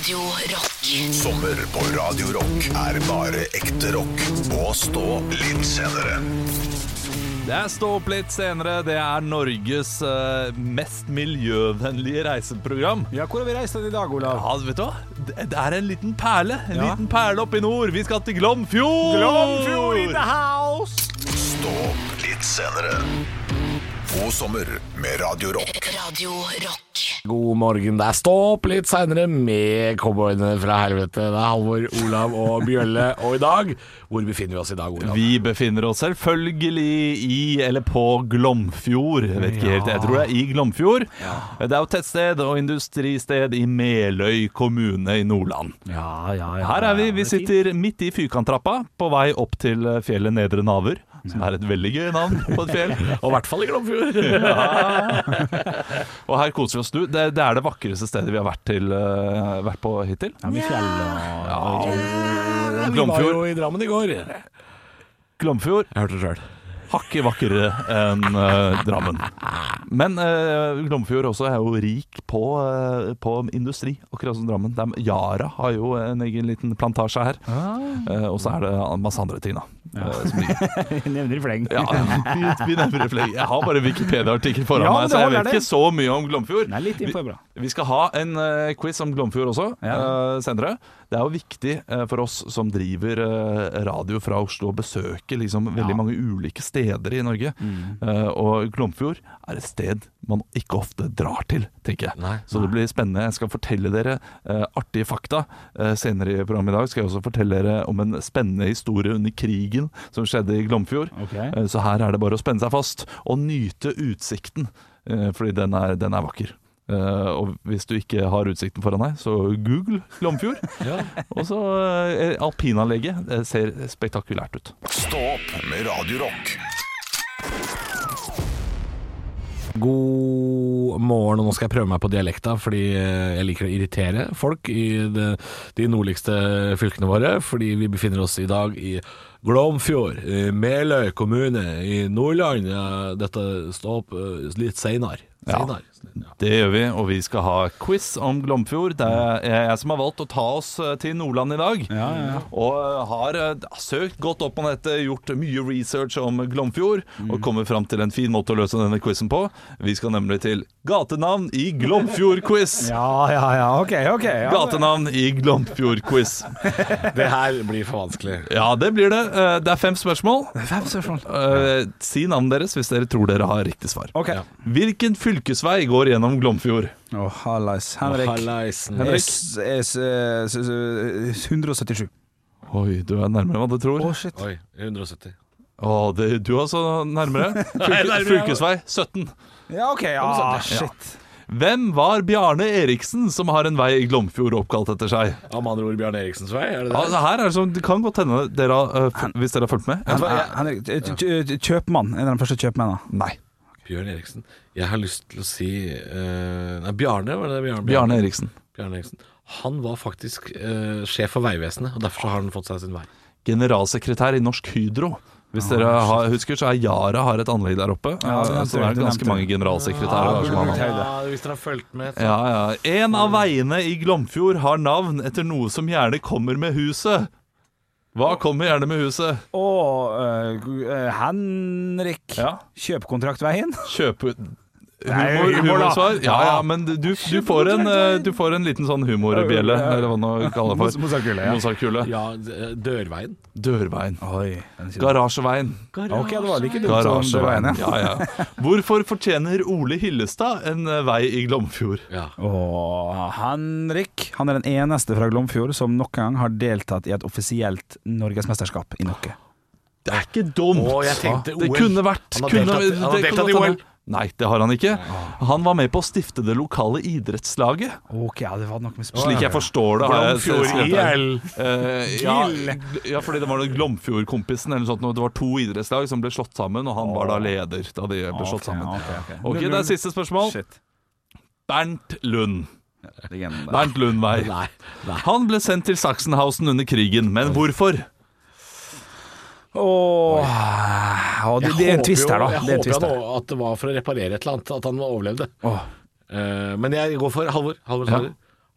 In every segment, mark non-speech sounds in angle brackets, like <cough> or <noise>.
Radio Rock. Sommer på Radio Rock er bare ekte rock. Og stå litt senere. Det er Stå opp litt senere. Det er Norges eh, mest miljøvennlige reiseprogram. Ja, hvor har vi reist i dag, Olav? Ja, vet du hva? Det det er en liten perle. En Ja. liten perle oppe i nord. Vi skal til Glomfjord! Glomfjord in the house! Stå opp litt senere. God sommer med Radio Rock. Radio Rock. God morgen. Det er Stå opp litt seinere med cowboyene fra helvete. Det er Halvor, Olav og Bjølle. Og i dag Hvor befinner vi oss i dag, Olav? Vi befinner oss selvfølgelig i, eller på Glomfjord. Jeg vet ikke helt, jeg tror det er i Glomfjord. Det er jo tettsted og industristed i Meløy kommune i Nordland. Ja, ja, ja. Her er vi. Vi sitter midt i Fyrkanttrappa på vei opp til fjellet Nedre Naver. Som er et veldig gøy navn på et fjell. <laughs> Og i hvert fall i Glomfjord. <laughs> Og her koser vi oss. Du, det, det er det vakreste stedet vi har vært, til, uh, vært på hittil. Ja, med fjell og Vi var jo i Drammen i går. Glomfjord Jeg hørte det sjøl. Hakket vakrere enn uh, Drammen. Men uh, Glomfjord også er jo rik på, uh, på industri, akkurat som Drammen. Er, Yara har jo en egen liten plantasje her. Eh, og så er det masse andre ting, da. som. <laughs> Nevner i fleng. Ja, vi, vi nevner i fleng. Jeg har bare Wikipedia-artikkel foran Ja, meg, så jeg vet ikke så mye om Glomfjord. Nei, litt info er bra. Vi skal ha en quiz om Glomfjord også Ja. senere. Det er jo viktig for oss som driver radio fra Oslo å besøke liksom veldig mange ulike steder i Norge. Mm. Eh, og Glomfjord er et sted man ikke ofte drar til, tenker jeg. Nei. Så det blir spennende. Jeg skal fortelle dere eh, artige fakta. Eh, senere i programmet i dag skal jeg også fortelle dere om en spennende historie under krigen som skjedde i Glomfjord. Okay. Så her er det bare å spenne seg fast og nyte utsikten, fordi den er, den er vakker. Uh, og hvis du ikke har utsikten foran deg, så google Glomfjord. <laughs> Og så uh, alpinanlegget. Det ser spektakulært ut. Stopp med Radio Rock. God morgen, og nå skal jeg prøve meg på dialekta, fordi jeg liker å irritere folk i det, de nordligste fylkene våre. Fordi vi befinner oss i dag i Glomfjord, i Meløy kommune i Nordland. Dette står opp eh, litt seinere. Ja. Det gjør vi, og vi skal ha quiz om Glomfjord. Det er jeg som har valgt å ta oss eh, til Nordland i dag. Ja, ja. Og eh, har eh, søkt godt opp på nettet, gjort mye research om Glomfjord, Mm. og kommet fram til en fin måte å løse denne quizen på. Vi skal nemlig til gatenavn i Glomfjord-quiz. <laughs> Ja, ja, ja. Ok, ok. Gatenavn i Glomfjord-quiz. <laughs> Det her blir for vanskelig. Ja, det blir det. Det er fem spørsmål. Fem spørsmål. Si navnet deres hvis dere tror dere har riktig svar. Ok. Hvilken fylkesvei går gjennom Glomfjord? Å, hallais. Henrik. Henrik? S, S, S, S, 177. Oi, du er nærmere hva du tror. Å, shit. Oi, 170. Å, det, du er altså nærmere. <laughs> Fylke, fylkesvei 17. Ja, ok. Ja, shit. Hvem var Bjarne Eriksen som har en vei i Glomfjord oppkalt etter seg? Ja, med andre ord Bjarne Eriksens vei, er det det? Altså, her er det sånn, det kan godt hende dere har, f- hvis dere har fulgt med. Henrik, kjøpmann. En av de første kjøpmennene. Nei. Bjørn Eriksen. Jeg har lyst til å si uh, Nei, Bjarne, var det det? Bjarne, Bjarne Eriksen. Bjarne Eriksen. Han var faktisk uh, sjef for Vegvesenet, og derfor så har han fått seg sin vei. Generalsekretær i Norsk Hydro. Hvis dere har, husker, så er Yara har et anlegg der oppe. Ja, det så det er ganske mange generalsekretærer. Ja, hvis dere har fulgt med Ja, ja. En av veiene i Glomfjord har navn etter noe som gjerne kommer med huset. Hva kommer gjerne med huset? Å, øh, øh, Henrik. Ja. Kjøpkontraktveien. Kjøpe Humor, humor, Ja, ja, men du, du, får en, eh, du får en liten sånn humorbjelle, eller hva man kaller det for. <laughs> Mozartkule, ja. Mozartkule. Ja, Dørveien. Dørveien. Oi. Garasjeveien. Ok, det var like dumt Garasjeveien. Ja. Ja, ja. Hvorfor fortjener Ole Hillestad en eh, vei i Glomfjord? Ja. Og Henrik Han er den eneste fra Glomfjord som noen gang har deltatt i et offisielt norgesmesterskap i noe. Det er ikke dumt! Å, jeg tenkte Det OL. kunne vært Han har kunne, deltatt- han har det deltatt i OL. Nei, det har han ikke. Han var med på å stifte det lokale idrettslaget. Ok, ja, det var nok med spørsmål. Slik jeg forstår det. Glomfjord. IL. Eh, ja, ja, fordi det var Glomfjord-kompisen eller noe sånt. Det var to idrettslag som ble slått sammen, og han var da leder da de ble slått sammen. Ok, ok. Ok, det er siste spørsmål. Shit. Bernt Lund. Bernt Lundvei. Han ble sendt til Sachsenhausen under krigen, men hvorfor? Åh, ja, det, det er en twist her, da. Jeg er håper jo nå at det var for å reparere et eller annet, at han overlevde. Oh. Uh, men jeg går for Halvor. Halvor Ja.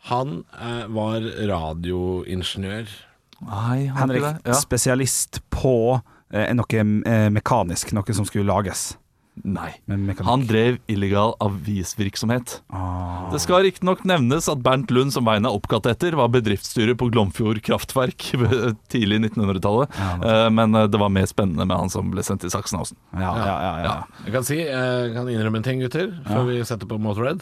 Han uh, var radioingeniør. Nei, han Henrik. Ja. spesialist på uh, noe mekanisk, noe som skulle lages. Nei. Han drev illegal avisvirksomhet. Ah. Det skal riktignok nevnes at Bernt Lund, som veien er oppkalt etter, var bedriftsstyrer på Glomfjord kraftverk <laughs> tidlig i 1900-tallet. Ja, Eh, Men eh, det var mer spennende med han som ble sendt til Sachsenhausen. Ja, ja, ja, ja. Jeg kan si, jeg kan innrømme en ting, gutter, før vi setter på Motorhead.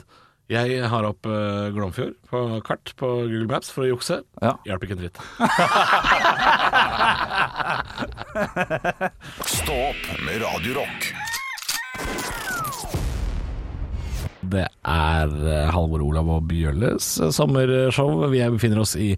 Jeg har opp uh, Glomfjord på kart på Google Maps for å jukse. Ja. Hjelper ikke en dritt. <laughs> Stå opp med Radio Rock. Det er eh, Halvor Olav og Bjørles eh, sommershow. Vi er- befinner oss i,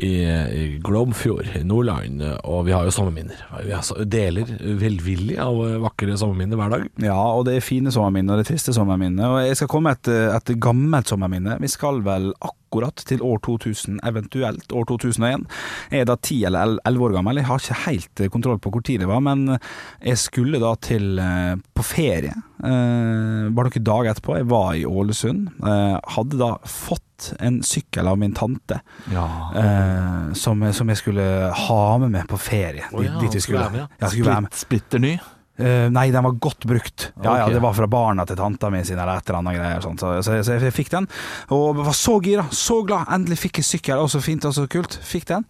i, i Glomfjord, Nordland, og vi har jo sommerminner. Vi deler velvillig av eh, vakre sommerminner hver dag. Ja, og det er fine sommerminner, og det er triste sommerminner. Og jeg skal komme med et, et gammelt sommerminne. Vi skal vel akkurat til år 2000, eventuelt år 2001. Jeg er da 10 eller 11 år gammel. Jeg har ikke helt kontroll på hvor tid det var, men jeg skulle da til eh, på ferie. Eh, bare noen dager etterpå. Jeg var i Ålesund. Eh, hadde da fått en sykkel av min tante. Eh, som, som jeg skulle ha med meg på ferie. Oh, ja, dit vi skulle være med, ja. Ja. Splitt, splitter ny. Eh, nei, den var godt brukt. Ja, ja, Det var fra barna til tanta mi sine eller et eller annet greier. Sånt. Så, så, så jeg fikk den, og var så gira, så glad. Endelig fikk jeg sykkel, og så fint og så kult. Fikk den.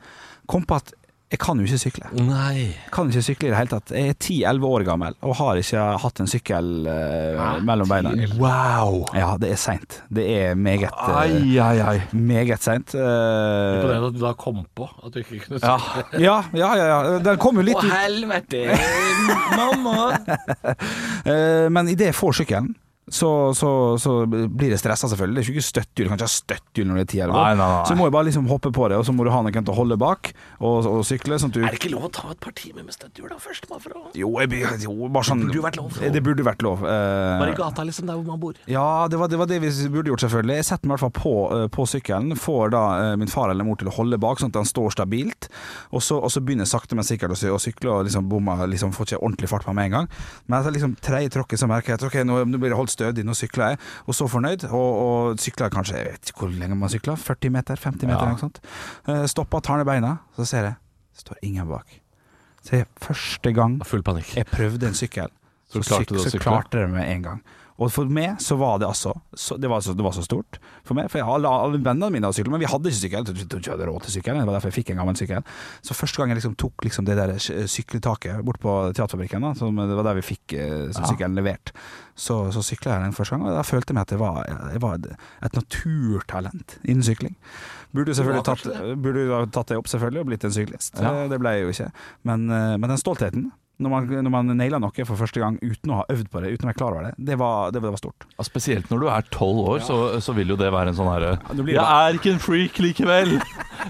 Kom på at jeg kan jo ikke sykle. Nei. Kan ikke sykle i det hele tatt. Jeg er 10-11 år gammel og har ikke hatt en sykkel eh, mellom beina. Wow! Ja, det er seint. Det er meget, uh, Ai, ai, ai. meget seint. Uh, Imponerende at du da kom på at du ikke kunne sykle. ja, ja, ja, ja. Den kom jo litt Å, helvete, mamma! uh, <laughs> Men idet jeg får sykkelen, så, så, så blir det stressa, selvfølgelig. Det er jo ikke støttehjul. Du kan ikke ha støttehjul når det er ti eller noe. Så må jeg bare liksom hoppe på det, og så må du ha noen til å holde bak og, og sykle. Sånn at du Er det ikke lov å ta et par timer med støttehjul da først? Bare for å Jo, jeg, jo bare sånn Det burde jo vært lov. Det burde vært lov. eh, Bare i gata, liksom, der hvor man bor. Ja, det var, det var det vi burde gjort, selvfølgelig. Jeg setter meg i hvert fall på, eh, på sykkelen. Får da eh, min far eller mor til å holde bak, sånn at han står stabilt. Og så, og så begynner jeg sakte, men sikkert å, sykle, og liksom bomma, liksom får ikke ordentlig fart på meg en gang. Men etter liksom tredje tråkket så merker jeg at ok, nå, nå blir det holdt stødig, nå sykler jeg. Og så fornøyd, og, og sykla kanskje, jeg vet ikke hvor lenge man sykler, 40 meter, 50 meter, Ja. eller noe sånt. Stoppa, tar ned beina, så ser jeg, det står ingen bak. Så jeg, første gang jeg prøvde en sykkel, Så så, klarte syk, så klarte det med en gang. Og for meg så var det altså så, det, var så, det var så stort for meg. For jeg, alle, alle vennene mine hadde sykkel, men vi hadde ikke sykkel. Jeg hadde råd til sykkel. Det var derfor jeg fikk en gammel sykkel. Så første gang jeg liksom tok liksom det der sykletaket bort på Teaterfabrikken, da, som, det var der vi fikk ja. sykkelen levert, så, så sykla jeg den første gang. Og da følte jeg meg at jeg var, jeg var et naturtalent innen sykling. Burde jo selvfølgelig tatt, burde tatt det opp selvfølgelig og blitt en syklist. Ja. Eh, Det ble jeg jo ikke. Men, eh, men den stoltheten når man, når man naila noe for første gang uten å ha øvd på det, uten å være klar over det, det var, det var, det var stort. Ja, spesielt når du er tolv år, så, så vil jo det være en sånn herre Jeg er ikke en freak likevel!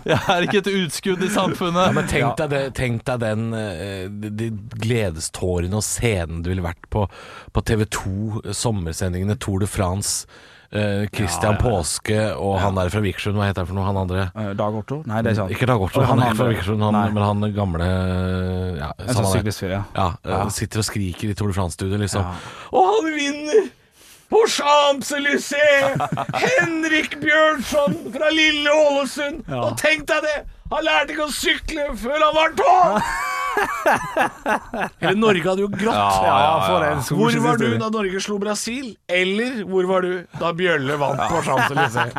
Jeg er ikke et utskudd i samfunnet! Ja, men tenk deg, det, tenk deg den eh, de, de gledestårene og scenen du ville vært på på TV 2, sommersendingene Tour de France. Eh, Christian Påske og han der fra Vikersund, hva heter han for noe? Han andre? Eh, Dag Otto? Nei, det er sant. Ikke Dag Otto, Og han, han er ikke fra andre. Vikersund, han, Nei. men han gamle ja, En sånn samme det. syklistfyr, ja. Ja, eh, sitter og skriker i Tour de France-studio, liksom. Og han vinner! På Champs-Élysées! <laughs> Henrik Bjørnson fra lille Ålesund! Og tenk deg det! Han lærte ikke å sykle før han var tolv! <laughs> <laughs> Hele Norge hadde jo grått. for en Hvor var du da Norge slo Brasil? Eller hvor var du da Bjølle vant på Champs-Élysées?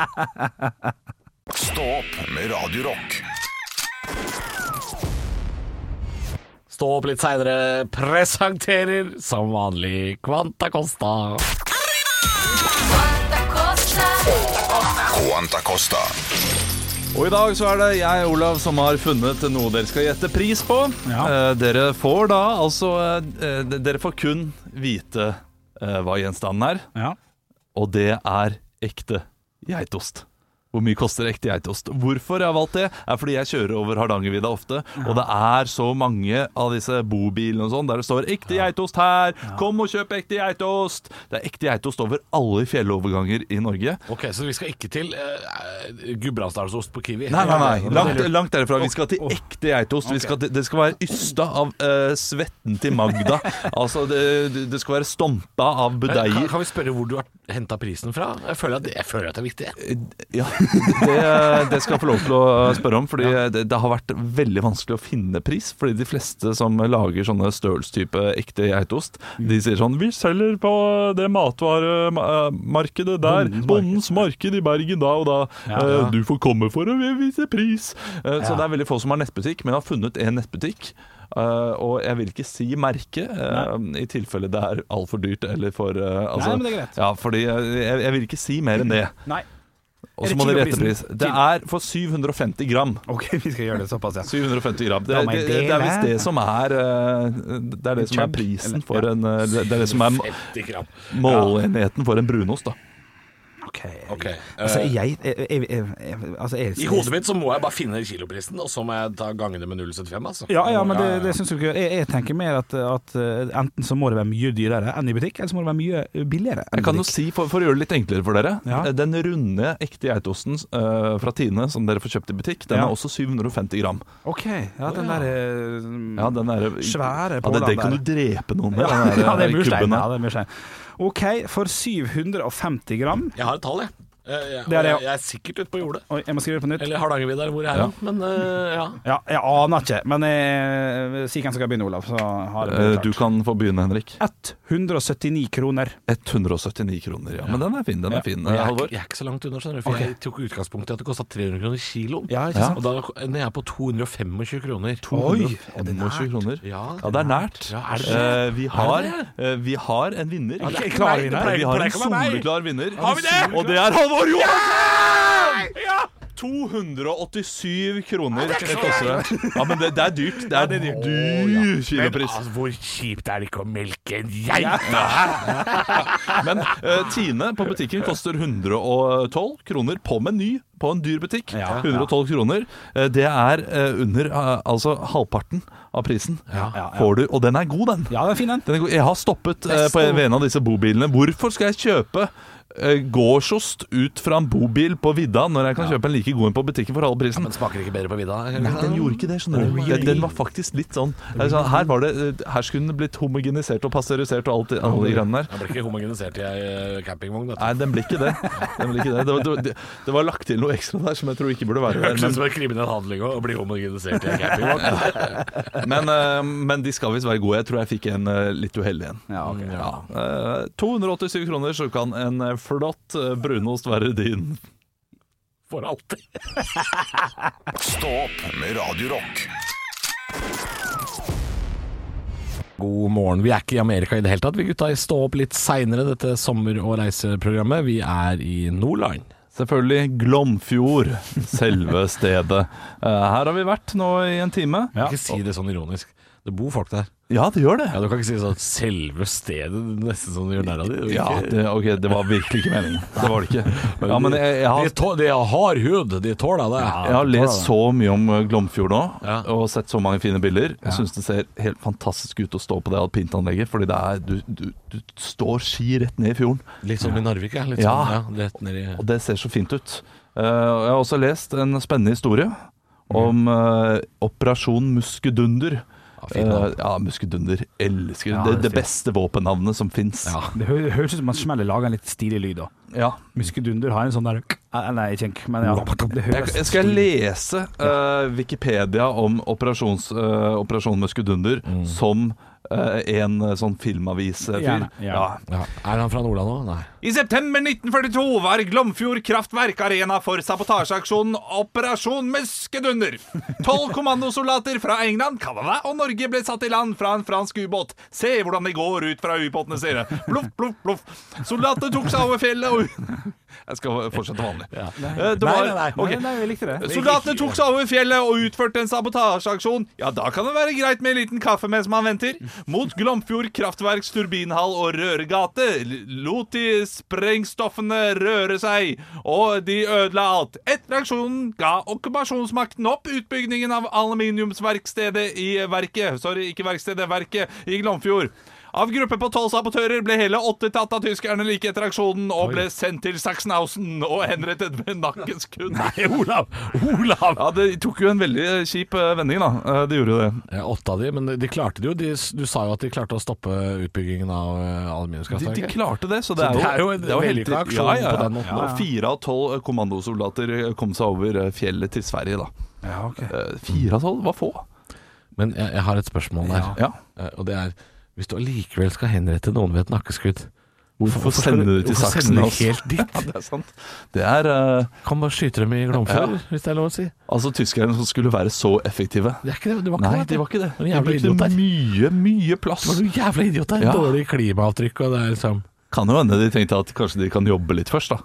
<laughs> Stå opp med Radio Rock. Stå opp litt seinere presenterer som vanlig Quanta Costa. Quanta Costa. Quanta Costa. Og i dag så er det jeg, Olav, som har funnet noe dere skal gjette pris på. Ja. Eh, dere får da altså eh, Dere får kun vite eh, hva gjenstanden er, Ja. og det er ekte geitost. Hvor mye koster ekte geitost? Hvorfor jeg har valgt det, er fordi jeg kjører over Hardangervidda ofte, og det er så mange av disse bobilene og sånn der det står 'ekte geitost her', 'kom og kjøp ekte geitost'. Det er ekte geitost over alle fjelloverganger i Norge. Ok, Så vi skal ikke til uh, Gudbrandsdalsost på Kiwi? Nei, nei, nei. Langt, langt derifra. Vi skal til ekte geitost. Vi skal til, det skal være ysta av uh, svetten til Magda. <laughs> Altså, det, det skal være stompa av Kan, budeier. kan vi spørre hvor du har henta prisen fra? Jeg føler at det, jeg føler at det er viktig. Ja. Det, det skal jeg få lov til å spørre om, fordi det, det har vært veldig vanskelig å finne pris. Fordi de fleste som lager sånne størrelsestype ekte geitost, de sier sånn Vi selger på det matvaremarkedet der. Bondens Bondens marked i Bergen da og da. Ja. ja. Du får komme for å vise pris. Eh, Så Ja. det er veldig få som har nettbutikk, men har funnet en nettbutikk. Uh, og jeg vil ikke si merke, uh, i tilfelle det er altfor dyrt eller for uh, altså, Nei, men det er greit. Ja, fordi jeg, jeg vil ikke si mer enn det. Nei. Og så det må dere gjette pris. Det er for 750 gram. OK, vi skal gjøre det såpass, ja. 750 gram. Det, det, det, det er visst det som er eh, Det er det som er prisen for en eh, Det er det som er 50 målenheten for en brunost, da. OK. Ok, Altså, eh, jeg, jeg, jeg, jeg, jeg altså, jeg, I hodet mitt så må jeg bare finne kiloprisen, og så må jeg ta gange det med 0,75. Altså. Ja, ja, men det, Ja, ja. det syns du ikke jeg, jeg tenker mer at, at eh, enten så må det være mye dyrere enn i butikk, eller så må det være mye billigere enn Jeg kan jo si, for, for å gjøre det litt enklere for dere Ja. eh, Den runde, ekte geitosten uh, fra Tine som dere får kjøpt i butikk, den Ja. er også 750 gram. OK. Ja, den der eh, Ja, den er, Svære ja, det, det kan du drepe noen med. ja, den der, <laughs> ja, det er mye murstein. Ja, det er murstein. OK, for 750 gram Jeg har et tall, jeg. Eh, jeg, Det er det, jeg, jeg er sikkert ute på jordet. Oi, jeg må skrive det på nytt. Eller Hardangervidda, eller hvor jeg er. Ja. Men uh, ja. Ja, jeg aner ikke, men jeg, si hvem som skal begynne, Olav. Så har det Eh, Du kan få begynne, Henrik. 179 kroner. 179 kroner, ja. Men den er fin. den er fin, eh, jeg, Halvor. ikke- jeg er ikke så langt unna, skjønner du. For jeg tok utgangspunkt i at det kosta 300 kroner kiloen. Ja, Ja. Og da er jeg på 225 kroner. Oi, 25 kroner. Ja, Ja, det er nært. Ja, er det? Eh, vi, har, eh, vi har en vinner. Ja, det er ikke vinner. vi har en ikke soleklar vinner. Har vi det? Og det er Halvor Johansen! Ja! 287 kroner det koster det. Ja, men det, det er dyrt. Det er dyr kilopris. altså, hvor kjipt er det ikke å melke en geit? <laughs> Men uh, Tine på butikken koster 112 kroner på Meny på en dyr butikk. Ja. 112 kroner. Uh, det er uh, under altså halvparten av prisen. Ja, ja. Får du, og den er god, den. Ja, den er fin, den. Den er god. Jeg har stoppet på en, ved en av disse bobilene. Hvorfor skal jeg kjøpe gårdsost ut fra en bobil på vidda når jeg kan kjøpe en like god en på butikken for halv prisen? Men smaker ikke bedre på vidda? Nei, den gjorde ikke det, skjønner du. Den, den var faktisk litt sånn sånn, Her var det eh, Her skulle den blitt homogenisert og pasteurisert og alt, alle de greiene der. Den ble ikke homogenisert i ei eh, campingvogn. Nei, den ble ikke det. Den ble ikke det. Det, var, det, det var lagt til noe ekstra der som jeg tror ikke burde være der. Hørtes ut som en kriminell handling å bli homogenisert i en campingvogn. <laughs> men, eh, men de skal visst være gode. Jeg tror jeg fikk en eh, litt uheldig en. Ja, okay. Ja. Eh, 287 kroner, så kan en eh, flott eh, brunost være din. For alltid. <laughs> Stå opp med Radiorock. God morgen. Vi er ikke i Amerika i det hele tatt, vi gutta. Stå opp litt seinere, dette sommer- og reiseprogrammet. Vi er i Nordland. Selvfølgelig Glomfjord, selve stedet. Eh, her har vi vært nå i en time. Ikke si det sånn ironisk. Det bor folk der. Ja, det gjør det. Ja, Du kan ikke si sånn 'selve stedet', nesten som du gjør narr av det. Ja, det, ok, det var virkelig ikke meningen. <laughs> Det var det ikke. Ja, men jeg, jeg, har, De, tå- de har hud, de tåler det. jeg har lest så mye om eh, Glomfjord nå, Ja. og sett så mange fine bilder. Jeg syns det ser helt fantastisk ut å stå på det alpintanlegget, fordi det er, du, du, du står ski rett ned i fjorden. Litt som i Narvik, ja. Litt Ja. sånn, ja. I Og det ser så fint ut. Eh, jeg har også lest en spennende historie om uh, Operasjon Muskedunder. Ja. Eh, ja, Muskedunder. Elsker Ja, det. det Det, beste våpennavnet som fins. Ja. Det hø- høres ut som man smeller lager en litt stilig lyd da. Ja. Muskedunder har en sånn der Eh, Nei, ikke enk, men ja. Det Jeg, høres jeg skal lese uh, Wikipedia om operasjons, eh, Operasjon Muskedunder som eh, en eh, sånn filmavis-fyr. Gjerne, gjerne. Ja. Er han fra Nordland òg? Nei. I september 1942 var Glomfjord kraftverk arena for sabotasjeaksjonen Operasjon Muskedunder. Tolv <laughs> kommandosoldater fra England, Canada og Norge ble satt i land fra en fransk ubåt. Se hvordan de går ut fra ubåtene sine. Ploff, ploff, ploff. Soldatene tok seg over fjellet og Jeg skal fortsette vanlig. Det var- Nei, nei, nei, nei, nei, vi likte det. Soldatene tok seg over fjellet og utførte en sabotasjeaksjon. Ja, da kan det være greit med en liten kaffe mens man venter. Mot Glomfjord kraftverks turbinhall og røregate lot de sprengstoffene røre seg, og de ødela alt. Etter aksjonen ga okkupasjonsmakten opp utbyggingen av aluminiumsverkstedet i verket Sorry, ikke verkstedet, verket i Glomfjord. Av gruppe på tolv sabotører ble hele åtte tatt av tyskerne like etter aksjonen og ble sendt til Sachsenhausen og henrettet med nakkens kunst. Nei, Olav! Olav! Ja, Det tok jo en veldig kjip eh, vending, da. Eh, Det gjorde det. Ja, åtte av de, men de klarte det jo. De, du sa jo at de klarte å stoppe utbyggingen av aluminiumskraftverket. De, de klarte det, så det Så er jo, det er jo en helt- aksjon ja, ja, på den måten. Og Fire av tolv eh, kommandosoldater eh, kom seg over eh, fjellet til Sverige, da. Ja, ok. Eh, Fire av tolv var få. Men jeg, jeg har et spørsmål der, Ja. Eh, og det er hvis du allikevel skal henrette noen ved et nakkeskudd Hvorfor skal sender du til hvorfor Saksen? du altså? helt dit? <laughs> Ja, det er sant. Det er uh, Kan bare skyte dem i Glomfjord, Ja. hvis det er lov å si. altså tyskerne som skulle være så effektive. Det det, det var ikke Nei, det. det var ikke det. var De brukte mye, mye plass. Det var noen jævla idioter. Ja. Dårlig klimaavtrykk, og det er liksom Kan jo hende de tenkte at kanskje de kan jobbe litt først, da.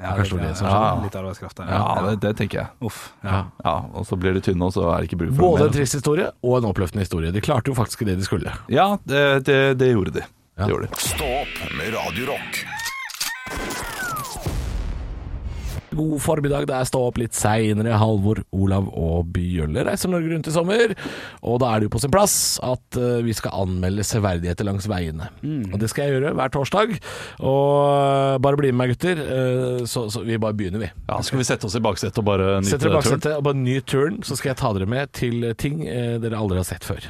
Ja, kanskje det det som skjedde. Litt arbeidskraft der. Ja, det, det tenker jeg. Uff. ja. Ja, Og så blir de tynne, og så er det ikke bruk for Både dem en trist historie og en oppløftende historie. De klarte jo faktisk det de skulle. Ja, det, det, det gjorde de. Ja. Det gjorde de. Stå opp med Radio Rock. God formiddag, det er Stå opp litt seinere. Halvor, Olav og Bjølle reiser Norge rundt i sommer. Og da er det jo på sin plass at eh, vi skal anmelde severdigheter langs veiene. Og det skal jeg gjøre hver torsdag. Og eh, bare bli med meg, gutter. Eh, så, så vi bare begynner, vi. Ja, Skal vi sette oss i baksetet og bare nyte turen? Sett dere i baksetet og bare nyt turen, så skal jeg ta dere med til ting dere aldri har sett før.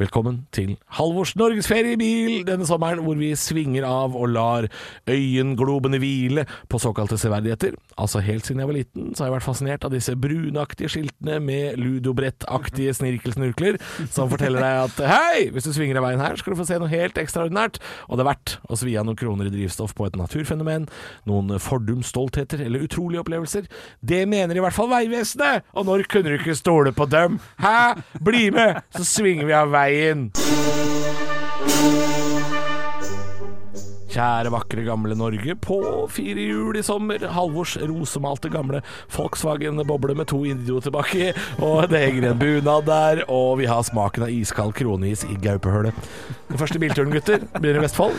Velkommen til Halvors norgesferiebil denne sommeren, hvor vi svinger av og lar øyenglobene hvile på såkalte severdigheter. Altså Helt siden jeg var liten, så har jeg vært fascinert av disse brunaktige skiltene med ludobrettaktige snirkelsnurkler, som forteller deg at hei, hvis du svinger av veien her, skal du få se noe helt ekstraordinært. Og det er verdt å svi av noen kroner i drivstoff på et naturfenomen, noen fordums stoltheter eller utrolige opplevelser. Det mener i hvert fall Vegvesenet! Og når kunne du ikke stole på dem? Hæ? Bli med, så svinger vi av veien! Kjære, vakre, gamle Norge. På fire hjul i sommer. Halvors rosemalte gamle Volkswagen-boble med to idioter baki. Og det henger en bunad der. Og vi har smaken av iskald kroneis i gaupehølet. Den første bilturen, gutter, begynner i Vestfold.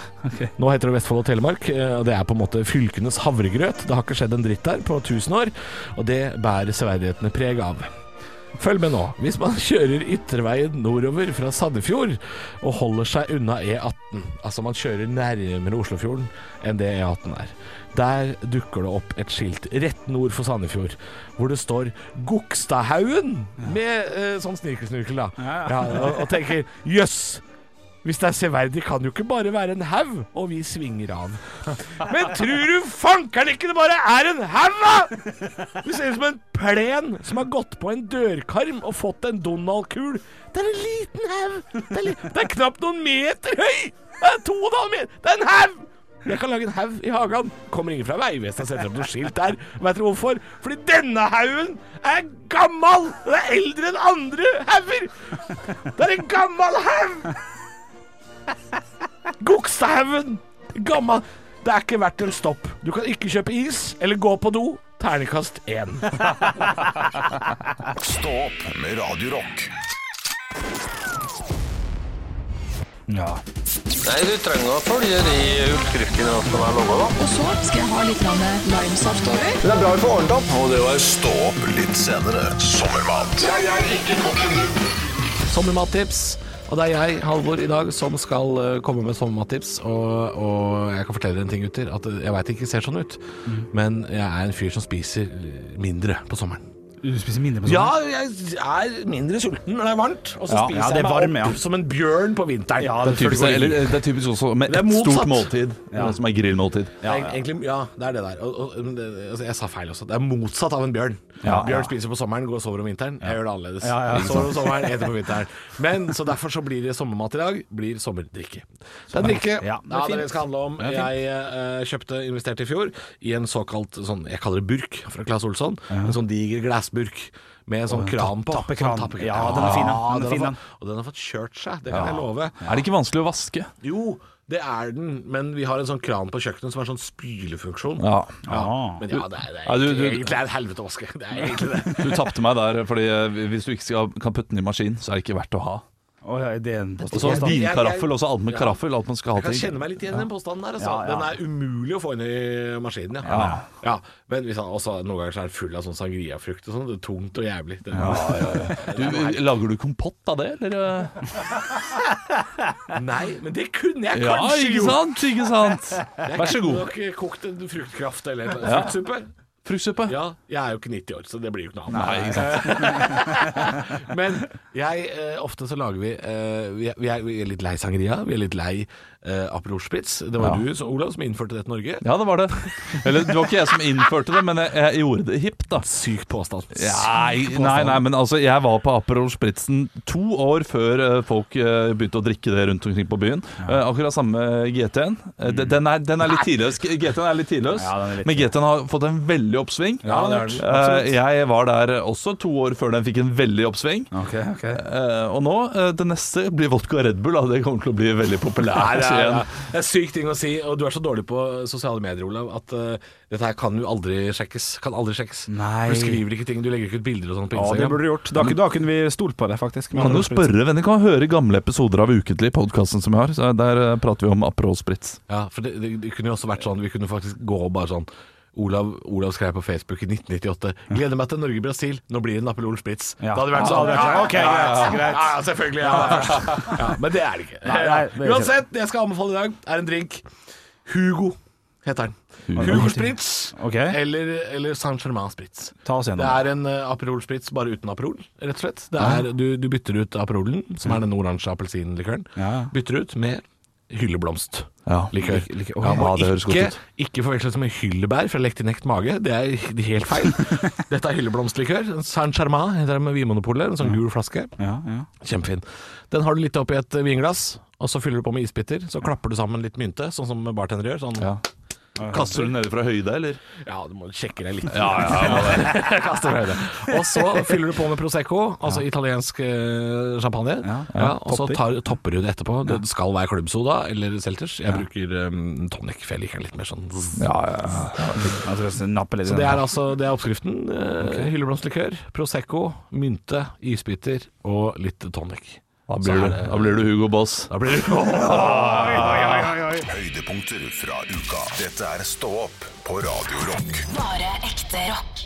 Nå heter det Vestfold og Telemark. eh, Og det er på en måte fylkenes havregrøt. Det har ikke skjedd en dritt der på 1000 år. Og det bærer severdighetene preg av. Følg med nå. Hvis man <laughs> kjører ytterveien nordover fra Sandefjord og holder seg unna E18, altså man kjører nærmere Oslofjorden enn det E18 er, der dukker det opp et skilt rett nord for Sandefjord hvor det står Gokstadhaugen med eh, sånn snirkelsnirkel, da. Ja, og, og tenker jøss. Hvis det er severdig, kan det jo ikke bare være en haug, og vi svinger av. Men tror du fankeren ikke det bare er en haug, da?! Det ser ut som en plen som har gått på en dørkarm og fått en Donald-kul. Det er en liten haug! Det, li- det er knapt noen meter høy! Det er to og en halv meter! Det er en haug! Jeg kan lage en haug i hagen. Kommer ingen fra Vegvesenet og setter opp noe skilt der. Vet dere hvorfor? Fordi denne haugen er gammel! Den er eldre enn andre hauger! Det er en gammel haug! <laughs> Gokstadhaugen! Gammel Det er ikke verdt en stopp. Du kan ikke kjøpe is eller gå på do. Terningkast én. <laughs> Stå opp med Radio Rock. Ja. Nei, du trenger å følge de utskriftene som er laga, da. Og så skal jeg ha litt limesaft over. Det er bra vi får ordnet opp. Og det var Stå opp litt senere. Sommermat. Sommermattips. Og det er jeg, Halvor, i dag som skal eh, komme med sommermattips. Og, og jeg kan fortelle dere en ting, gutter. At jeg veit det ikke ser sånn ut, men jeg er en fyr som spiser mindre på sommeren. Du spiser mindre på sommeren? Ja, jeg er mindre sulten når det er varmt, og så Ja, spiser ja, det jeg er meg varm, opp ja. som en bjørn på vinteren. Ja, Det er typisk, eller, det er typisk også med Det er et motsatt. stort måltid, eh, som er grillmåltid. Ja, egentlig, ja, det er det der. Og, og, men det, altså, jeg sa feil også. Det er motsatt av en bjørn. Ja, bjørn ja. spiser på sommeren, går og sover om vinteren. Jeg gjør det annerledes. Ja, ja, sover om sommeren, eter på vinteren. Men Så derfor så blir det sommermat i dag. Blir sommerdrikke. Det er drikke. Ja, Ja, det er det er det fint. det skal handle om. Det er fint. Jeg eh, kjøpte, investerte i fjor, i en såkalt sånn, jeg kaller det burk fra Claes Olsson. En sånn diger glassburk. Med en sånn kran på. tappekran. Sånn tappekran. Ja, den er fin, den. Ja, Den er fin, den. og den har fått kjørt seg, det kan jeg love. Er det ikke vanskelig å vaske? Jo, det er den, men vi har en sånn kran på kjøkkenet som har sånn spylefunksjon. Ja. Ja. Men ja, det er, det er Ja, du- du- egentlig er et helvete å vaske. Det er egentlig det. <laughs> Du tapte meg der, fordi eh, hvis du ikke skal, kan putte den i maskin, så er det ikke verdt å ha. Å, ja, ideen på Og så vinkaraffel, også alt med Ja. karaffel. Alt man skal ha Jeg kan kjenne meg litt igjen i den påstanden der. Altså. Ja, ja. Den er umulig å få inn i maskinen. Ja. Ja. Ja, Men hvis han, også, noen ganger så er det full av sånn sangriafrukt og sånn. Det er tungt og jævlig. Det, <laughs> Du, lager du kompott av det, eller? <laughs> Nei, men det kunne jeg Ja, ikke sant? Ikke sant? Jeg Vær så kunne nok eh, kokt en fruktkraft eller en Ja. fruktsuppe. Fruktsuppe. Ja, jeg er jo ikke 90 år, så det blir jo ikke noe annet. ikke sant. <laughs> Men jeg, eh, ofte så lager vi eh, vi, er, vi, er litt lei sangeria, vi er litt lei eh, Aperol Spritz. Det var Ja. du, Olav, som innførte det til Norge. Ja, det var det. Eller det var ikke jeg som innførte det, men jeg, jeg gjorde det hipt, da. Sykt påstand. Nei, nei, nei, men altså, jeg var på Aperol Spritzen to år før eh, folk eh, begynte å drikke det rundt omkring på byen. Ja. akkurat samme GT-en. Den, den, er, den er litt tidløs. GT-en er litt tidløs, Ja, den er litt men GT-en har fått en veldig oppsving. Ja, det er den. Eh, jeg var der også to år før den fikk en veldig oppsving. Ok, ok. Eh, og nå, eh, det neste blir vodka og Red Bull. Da. Det kommer til å bli veldig Nei, er, igjen. det er sykt ting å si, og du er så dårlig på sosiale medier, Olav, at uh, dette her kan jo aldri sjekkes. Kan aldri sjekkes. Nei. Du skriver ikke ting, du legger ikke ut bilder og sånn på Ja, det burde du gjort. Da, da kunne vi stolt på det, faktisk. Kan du spørre venner, kan høre gamle episoder av Ukentlig, podkasten som vi har. Så der eh, prater vi om Aperol Spritz. Ja, for det, det, det kunne jo også vært sånn Vi kunne faktisk gå og bare sånn Olav, Olav skrev på Facebook i 1998 Gleder meg til Norge-Brasil, nå blir det Napoleon Spritz Ja. Da hadde det vært sånn. Ok, ja, ja, greit, greit. ja, selvfølgelig ja, Men det er det ikke Nei, nei, det Uansett, det jeg skal anbefale i dag Er en drink Hugo heter den Hugo Spritz okay. eller, eller Saint-Germain Spritz Ta oss det er en uh, Aperol Spritz bare uten Aperol, rett og slett. Det er, du, du bytter ut Aperolen, som er den oransje appelsinlikøren, Ja. bytter ut med hylleblomst. Ja. Likør. Like, lik- ja, ja, det høres godt ikke, ut. ikke forveksles med hyllebær fra Lektinekt mage. Det er helt feil. <laughs> Dette er hylleblomstlikør. Saint Germain heter det med Vinmonopolet. En sånn gul flaske. Ja, ja. Kjempefin. Den har du litt oppi et vinglass, og så fyller du på med isbiter. Så klapper du sammen litt mynte, sånn som bartender gjør. Sånn. Kaster du den nede fra høyde, eller? Ja, du må sjekke deg litt. Ja, ja, <laughs> Kaster høyde. Og så fyller du på med Prosecco, altså italiensk eh, champagne. Ja, og så tar, topper du det etterpå. Det skal være klubbsoda eller selters. Jeg bruker um, tonic, for jeg liker den litt mer sånn Ja, ja. Litt Så det er altså det er oppskriften. Uh, Hylleblomstlikør, Prosecco, mynte, isbiter og litt tonic. Da blir, du, det- da blir du Hugo Boss. Da blir <laughs> oi Høydepunkter fra uka. Dette er Stå opp på Radio Rock. Bare ekte rock.